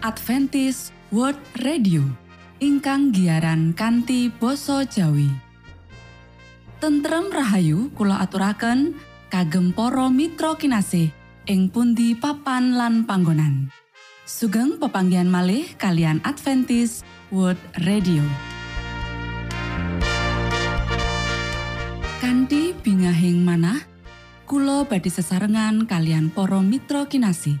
Adventist World Radio ingkang giaran kanthi basa Jawi. Tentrem rahayu kula aturaken kagem para mitra kinasih ing pundi papan lan panggonan. Sugeng pepanggian malih kalian Adventist World Radio. Kanthi bingahing manah kula badhe sesarengan kalian para mitra kinasih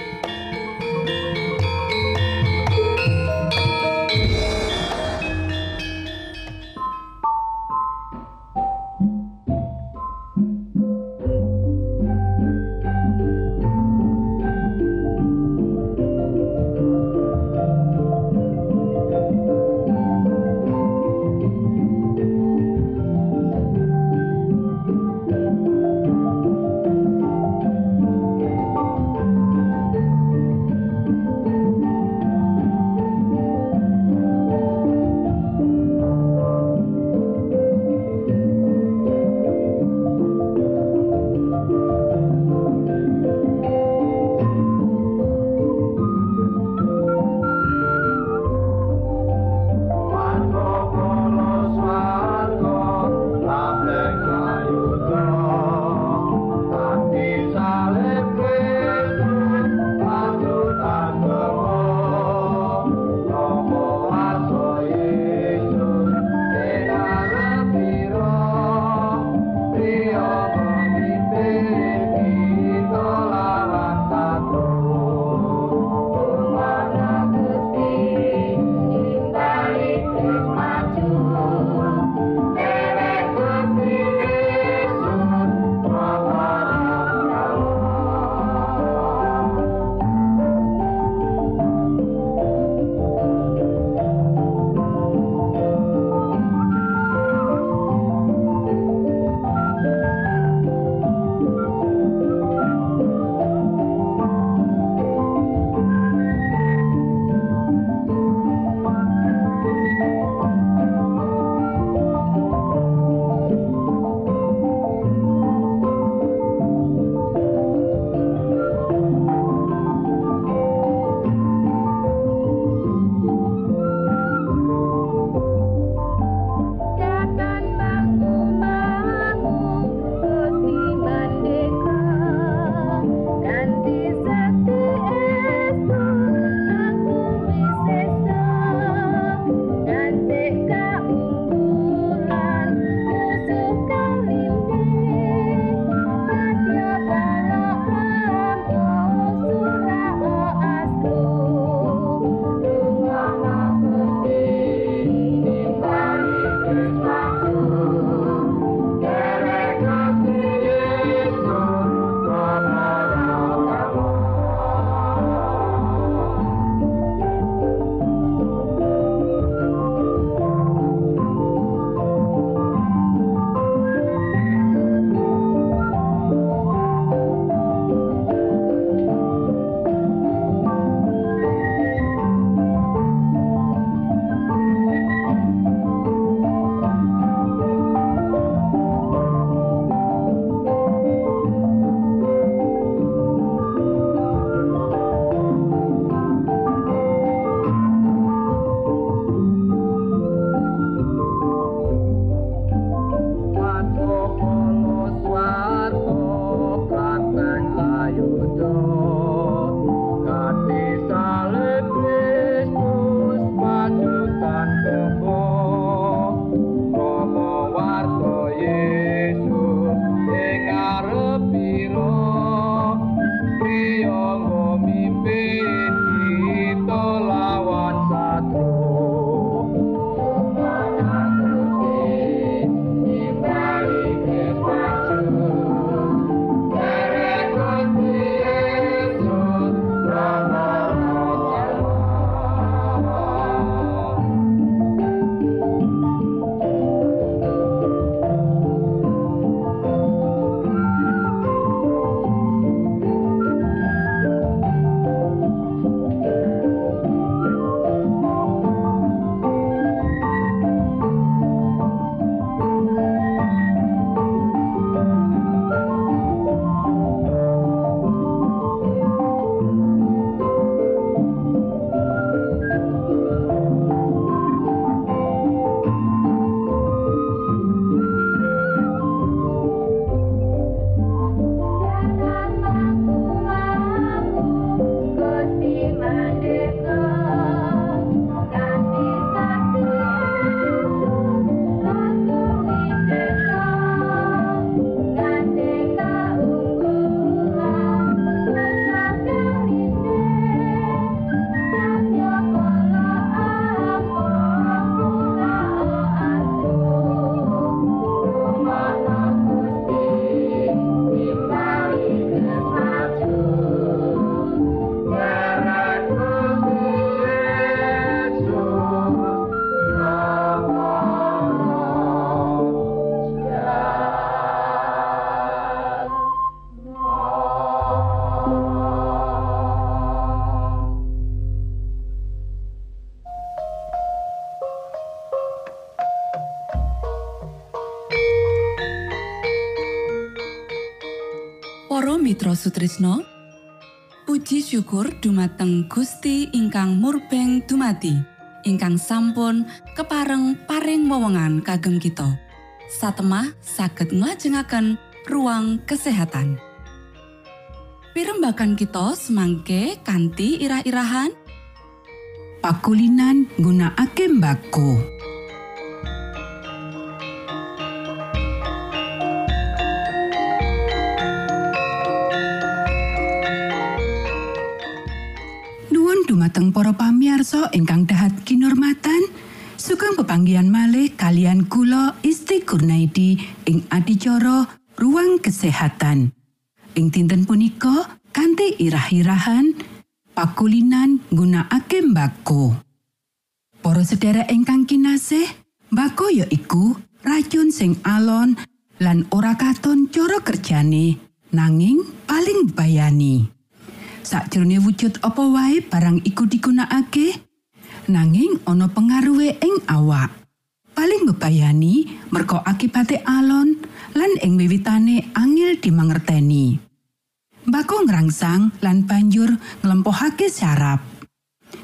Sutrisno. Puji syukur dumateng Gusti ingkang murbeng dumati ingkang sampun kepareng paring wewenngan kagem kita. Satemah saged nglajengaken ruang kesehatan. Pirembakan kita semangke kanthi irah-irahan. Pakulinan nggunakake mbako. Dumateng para pamiarsa ingkang dahat kinurmatan, sugeng pepanggihan malih kalian kula Isti Kurnaidi ing adicara Ruang Kesehatan. Ing dinten punika kanthi irah-irahan pakulinan nggunakake mbako. Para sedherek ingkang kinasih, mbako ya iku racun sing alon lan ora katon cara kerjane, nanging paling bayani. Sakjroning wujud apa wae barang iku digunakake, nanging ana pengaruhe ing awak. Paling mbebayani merga akibate alon lan ing wiwitane angel dimangerteni. Mbako ngrangsang lan banjur nglemplohake syaraf.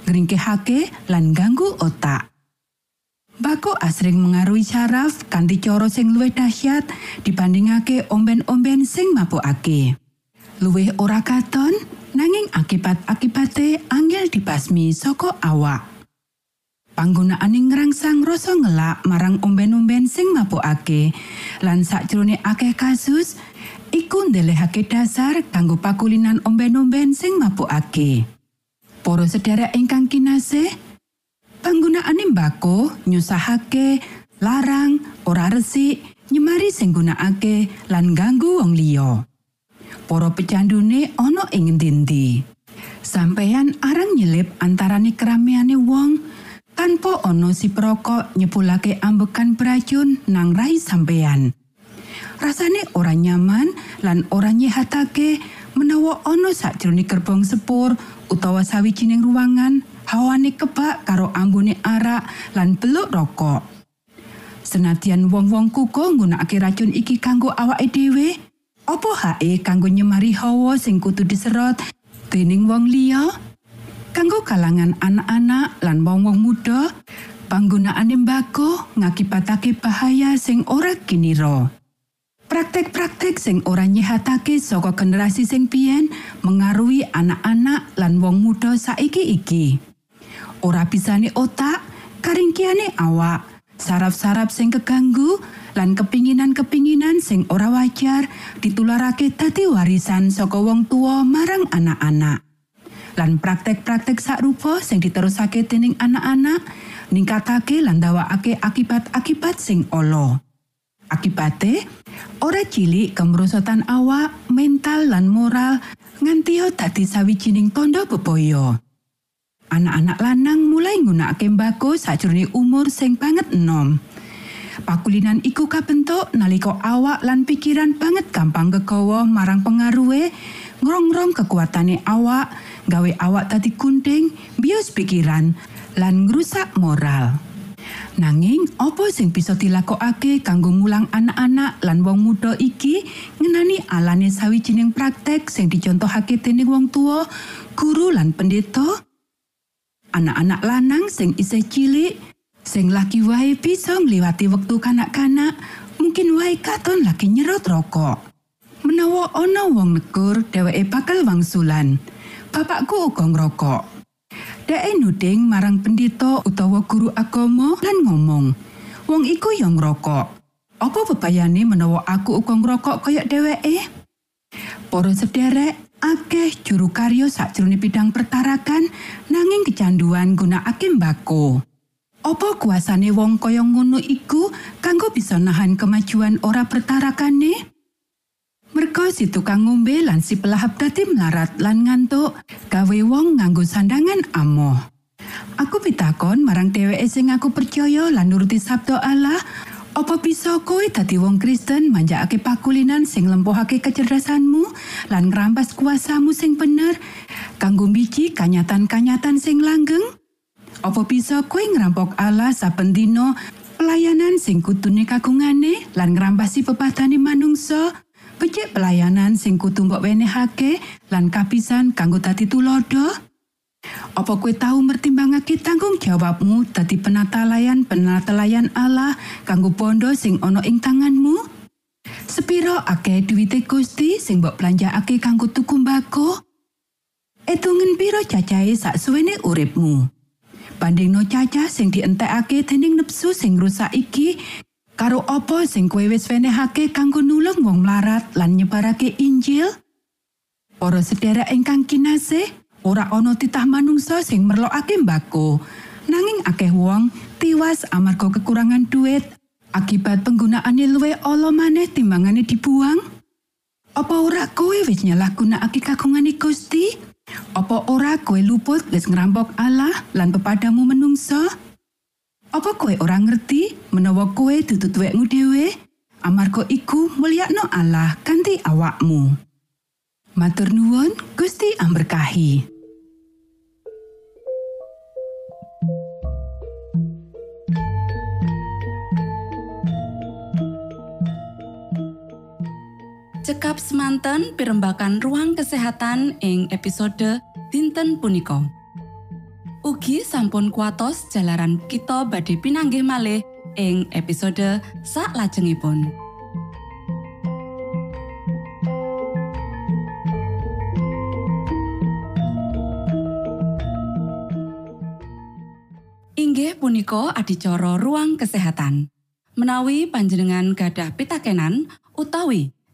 Ngringkehake lan ganggu otak. Mbako asring mengaruhi syaraf kanthi cara sing luwih dahsyat dibandingake omben-omben sing mabukake. Luwih ora katon nanging akibat-akibate angel dibasmi saka awak. Panggunaane ngrangsang rasa ngelak marang omben-omben sing mabukake lan sakjroning akeh kasus iku ndelehake dasar kanggo pakulinan omben-omben sing mabukake. Para sedherek ingkang kinasih, panggunaane mbako nyusahake, larang, ora resik, nyemari sing gunakake lan ganggu wong liya. Para pecandune ana ing endi Sampeyan arang nyelip antarane keramaiane wong tanpa ana si perokok nyepulake ambekan beracun nang rai sampeyan. Rasane ora nyaman lan ora nyehatake menawa ana sakjroning gerbong sepur utawa sawijining ruangan hawane kebak karo ambune arak lan beluk rokok. Senadyan wong-wong kuko nggunakake racun iki kanggo awake dhewe, Apa hae kanggo nyemari hawa sing kudu diserot dening wong liya? Kanggo kalangan anak-anak lan wong-wong muda, panggunaane mbako ngakibatake bahaya sing ora kinira. Praktek-praktek sing ora nyehatake saka generasi sing biyen mengaruhi anak-anak lan wong muda saiki iki. Ora bisane otak, karingkiane awak, saraf-saraf sing keganggu, lan kepinginan-kepinginan sing ora wajar ditularake dadi warisan saka wong tua marang anak-anak. Lan praktek-praktek sakrupa sing diterusake dening anak-anak ningkatake lan ndawakake akibat-akibat sing ala. Akibate, ora cilik kemerosotan awak, mental lan moral nganti dadi sawijining tondo bebaya. Anak-anak lanang mulai nggunakake mbako sajroning umur sing banget enom. Pakulinan iku kabentuk nalika awak lan pikiran banget gampang kegawa marang pengaruhe ngrongrong kekuatane awak, gawe awak tadi gunting, bios pikiran, lan ngrusak moral. Nanging apa sing bisa dilakokake kanggo mulang anak-anak lan wong muda iki ngenani alane sawijining praktek sing dicontohake dening wong tua, guru lan pendeta? Anak-anak lanang sing isih cilik sing lagi wae bisa ngliwati wektu kanak-kanak. Mungkin wae katon lagi nyerot rokok. Menawa ana wong negur dheweke bakal wangsulan. Bapakku uga ngrokok. Deke nuding marang pendeta utawa guru agama lan ngomong wong iku yang ngrokok. Apa bebayane menawa aku uga ngrokok kaya dheweke? Para sederek akeh juru karya sakjroning bidang pertarakan nanging kecanduan gunakake mbako. Apa kuasane wong kaya ngono iku kanggo bisa nahan kemajuan ora pertarakane? Merga si tukang ngombe lan si pelahap dadi melarat lan ngantuk, gawe wong nganggo sandangan amoh. Aku pitakon marang dheweke sing aku percaya lan nuruti sabda Allah, apa bisa kowe dadi wong Kristen manjakake pakulinan sing lempohake kecerdasanmu lan ngrampas kuasamu sing bener kanggo biji kanyatan-kanyatan sing langgeng? Apa bisa kowe ngrampok Allah saben dina pelayanan sing kutune kagungane lan ngrampasi pepadane manungsa becik pelayanan sing kudu mbok wenehake lan kapisan kanggo dadi tulodo? Apa kue tahu mertimbangake tanggung jawabmu dadi penata layan penata layan Allah kanggo bondo sing ana ing tanganmu? Sepiro akeh duwite Gusti sing mbok belanjakake kanggo tuku mbako? Etungen piro cacahe sak suwene uripmu? Bandingno cacah sing dientekake dening nepsu sing rusak iki karo apa sing kowe wis wenehake kanggo nulung wong mlarat lan nyebarake Injil? Para sedherek ingkang kinasih, ora ana titah manungsa sing merlokake mbako. Nanging akeh wong tiwas amarga kekurangan duit akibat penggunaane luwe ala maneh timbangane dibuang? Apa ora kowe wis nyalahgunakake kagungane Gusti? Apa ora kowe luput wis ngrampok Allah lan pepadamu menungso? Apa kowe ora ngerti menawa kowe dudu duwekmu dhewe? Amarga iku mulyakno Allah kanthi awakmu. Matur nuwun, Gusti amberkahi. Cekap semanten pimbakan ruang kesehatan ing episode dinten punika. Ugi sampun kuatos jalaran kita badhe pinanggih malih ing episode sak lajengipun Inggih punika adicara ruang kesehatan. Menawi panjenengan gadah pitakenan utawi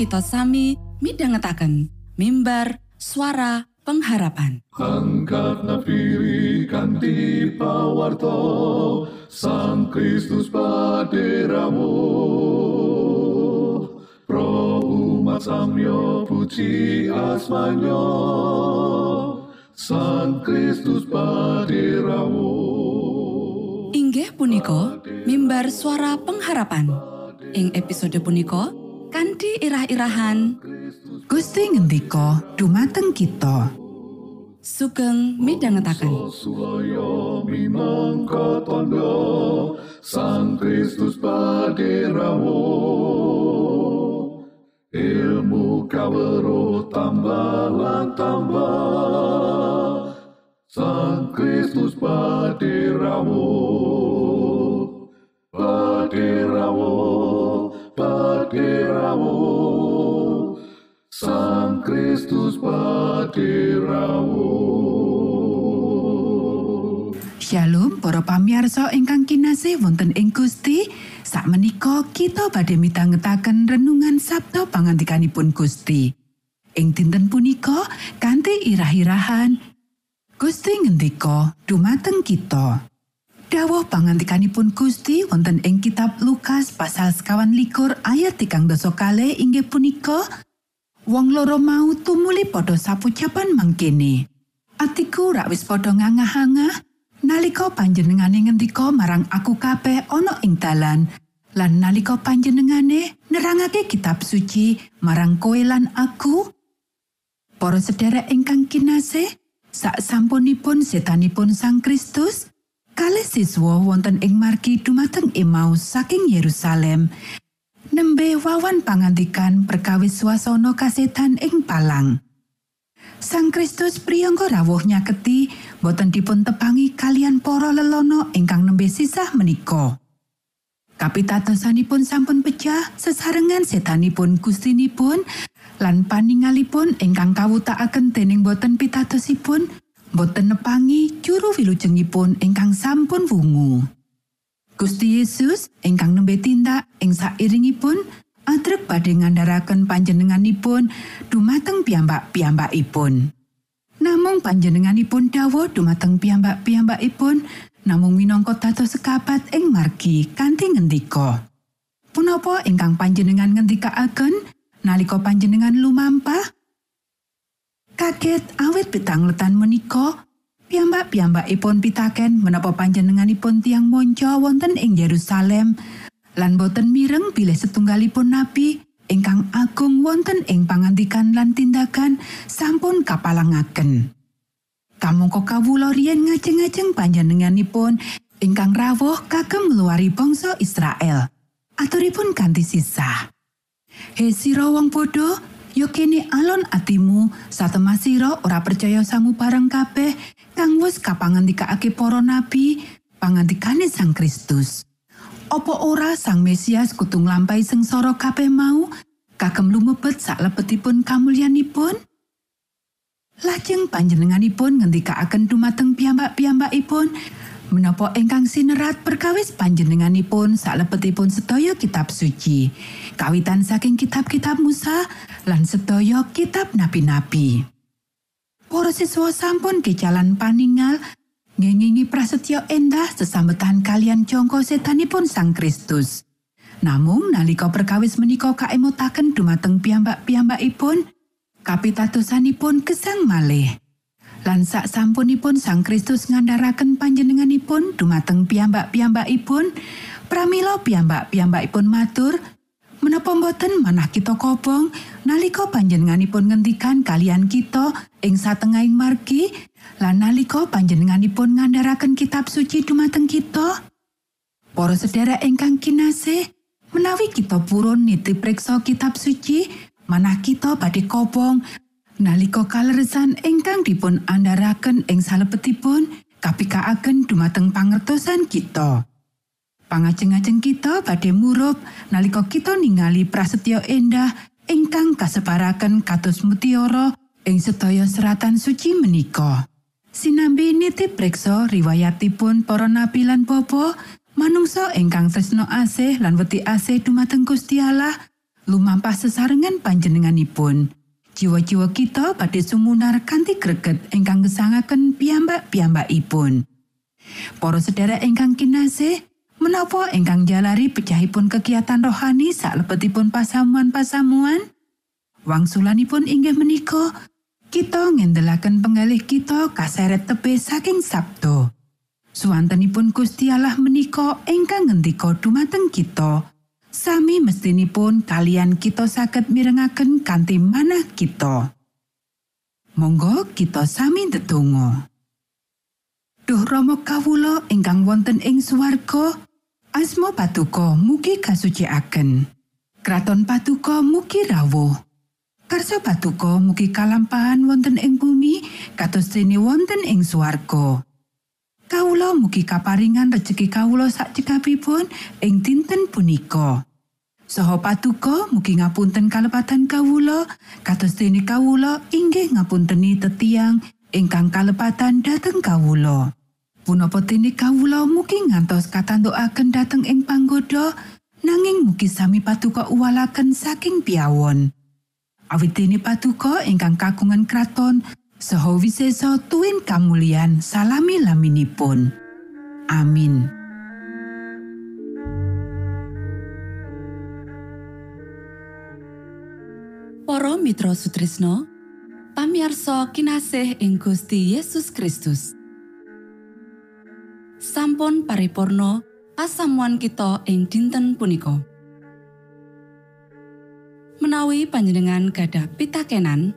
kita sami midhangetaken mimbar suara pengharapan. Angkat pawarto Sang Kristus paderamu Pro umat samyo puji asmanyo Sang Kristus paderamu Inggih punika mimbar suara pengharapan. Ing episode punika kanthi irah-irahan Gusti ngendika dumateng kita. Sugeng midhangetaken. Sang Kristus paderamu Ilmu kawero tambah tambah Sang Kristus paderamu Paderamu Paderamu Sang Kristus paderamu Shalom para pamirsa ingkang kinasih wonten ing Gusti. Sakmenika kita badhe mitangetaken renungan Sabda pangandikanipun Gusti. Ing dinten punika kanthi irah-irahan Gusti ngendika dumateng kita Dawuh pangandikanipun Gusti wonten ing kitab Lukas pasal sekawan likur ayat tigang doso kale inggih punika Wong loro mau tumuli padha sapucapan mangkene. Atiku rak wis padha ngangah-angah nalika panjenengane ngendika marang aku kabeh ana ing dalan. Lan nalika panjenengane nerangake kitab suci marang koe lan aku Para sedherek ingkang kinasih sak sampunipun setanipun Sang Kristus kalih siswa wonten ing margi dumateng Emmaus saking Yerusalem nembe wawan pangandikan perkawis swasana kasetan ing palang Sang Kristus priyangga rawuh nyaketi boten dipun tepangi kalian para lelono ingkang nembe sisah menika. Kapitadosanipun sampun pecah sesarengan setanipun gustinipun lan paningalipun ingkang kawutakaken dening boten pitadosipun boten nepangi juru wilujengipun ingkang sampun wungu. Gusti Yesus ingkang nembe tindak ing sairingipun adrep badhe ngandharaken panjenenganipun dumateng piyambak-piyambakipun. Namung panjenenganipun dawuh dumateng piyambak-piyambakipun namung minangka dados sekabat ing margi kanthi ngendika. Punapa ingkang panjenengan ngendikaaken nalika panjenengan lumampah? Kaget awit pitangletan menika, piyambak-piyambakipun pitaken menapa panjenenganipun tiang monco wonten ing Yerusalem lan boten mireng bilih setunggalipun nabi ingkang agung wonten ing pangandikan lan tindakan sampun kapalangaken. Kamangka kawula riyen ngajeng-ajeng panjenenganipun ingkang rawuh kagem ngluwari bangsa Israel. Aturipun kanthi sisah. He sira wong padha, yo kene alon atimu satemasira ora percaya samu bareng kabeh kang wis kapangandikake para nabi pangandikane Sang Kristus. Apa ora Sang Mesias kudu nglampahi sengsara kabeh mau kagem lumebet saklebetipun kamulyanipun? Lajeng panjenenganipun ngendikaaken dumateng piyambak-piyambakipun menapa ingkang sinerat perkawis panjenenganipun saklebetipun sedaya kitab suci kawitan saking kitab-kitab Musa lan sedaya kitab nabi-nabi. Para siswa sampun kejalan paningal ngengingi prasetyo endah sesambetan kalian jongko setanipun Sang Kristus. Namung nalika perkawis menika kaemutaken dumateng piyambak-piyambakipun, kapitadosanipun gesang malih. Lan sak sampunipun Sang Kristus ngandharaken panjenenganipun dumateng piyambak-piyambakipun, pramila piyambak-piyambakipun matur, menapa boten manah kita kobong nalika panjenenganipun ngendikan kalian kita ing satengahing margi lan nalika panjenenganipun ngandharaken kitab suci dumateng kita? Para sedherek ingkang kinasih menawi kita purun niti priksa kitab suci manah kita badhe kobong nalika kaleresan ingkang dipun andharaken ing salebetipun kapikaaken dumateng pangertosan kita. Pangajeng-ajeng kita badhe murup nalika kita ningali prasetyo endah ingkang kaseparaken kados mutiara ing sedaya seratan suci menika. Sinambi nitip preksa riwayatipun para nabi lan bapa Manungsa ingkang tresno asih lan wedi asih dumateng Gusti Allah lumampah sesarengan panjenenganipun. Jiwa-jiwa kita badhe sumunar kanthi greget ingkang gesangaken piyambak-piyambakipun. Para sedherek ingkang kinasih, menapa ingkang jalari pecahipun kegiatan rohani salebetipun pasamuan-pasamuan? Wangsulanipun inggih menika kita ngendelaken penggalih kita kaseret tepe saking Sabdo. Suwantenipun Gusti Allah menika ingkang ngendika dumateng kita. Sami mestinipun kalian kita saged mirengaken kanthi manah kita. Monggo kita sami ndedonga. Duh Rama kawula ingkang wonten ing swarga, asma patuko mugi kasucikaken. Kraton patuko mugi rawuh. Karsa patuko mugi kalampahan wonten ing bumi kados dene wonten ing swarga. Kawula mugi kaparingan rejeki kawula sak cekapipun ing dinten punika. Saha patuko mugi ngapunten kalepatan kawula kados dene kawula inggih ngapunteni tetiang ingkang kalepatan dhateng kawula. Punapa dene kawula mugi ngantos katantukaken dhateng ing panggoda nanging mugi sami patuko uwalaken saking piawon. Awit dene patuko ingkang kagungan kraton saha wisesa tuwin kamulyan salami laminipun. Amin. Para Mitra Sutrisno, pamiarsa kinasih ing Gusti Yesus Kristus. Sampun paripurno pasamuan kita ing dinten punika. Menawi panjenengan gadah pitakenan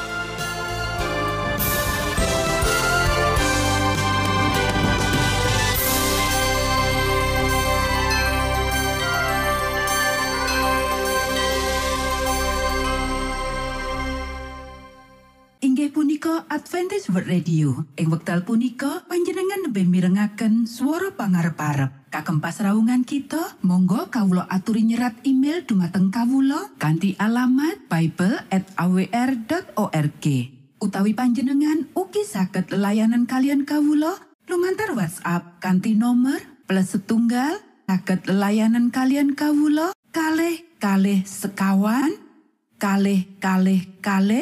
World Radio. Ing wekdal punika panjenengan lebih mirengaken swara pangarep-arep. Kagem pasraungan kita, monggo kawula aturi nyerat email dumateng kawula kanthi alamat bible@awr.org. Utawi panjenengan ugi saged layanan kalian kawula lumantar WhatsApp kanthi nomor plus setunggal saged layanan kalian kawula kalih kalih sekawan kalih kalih kalih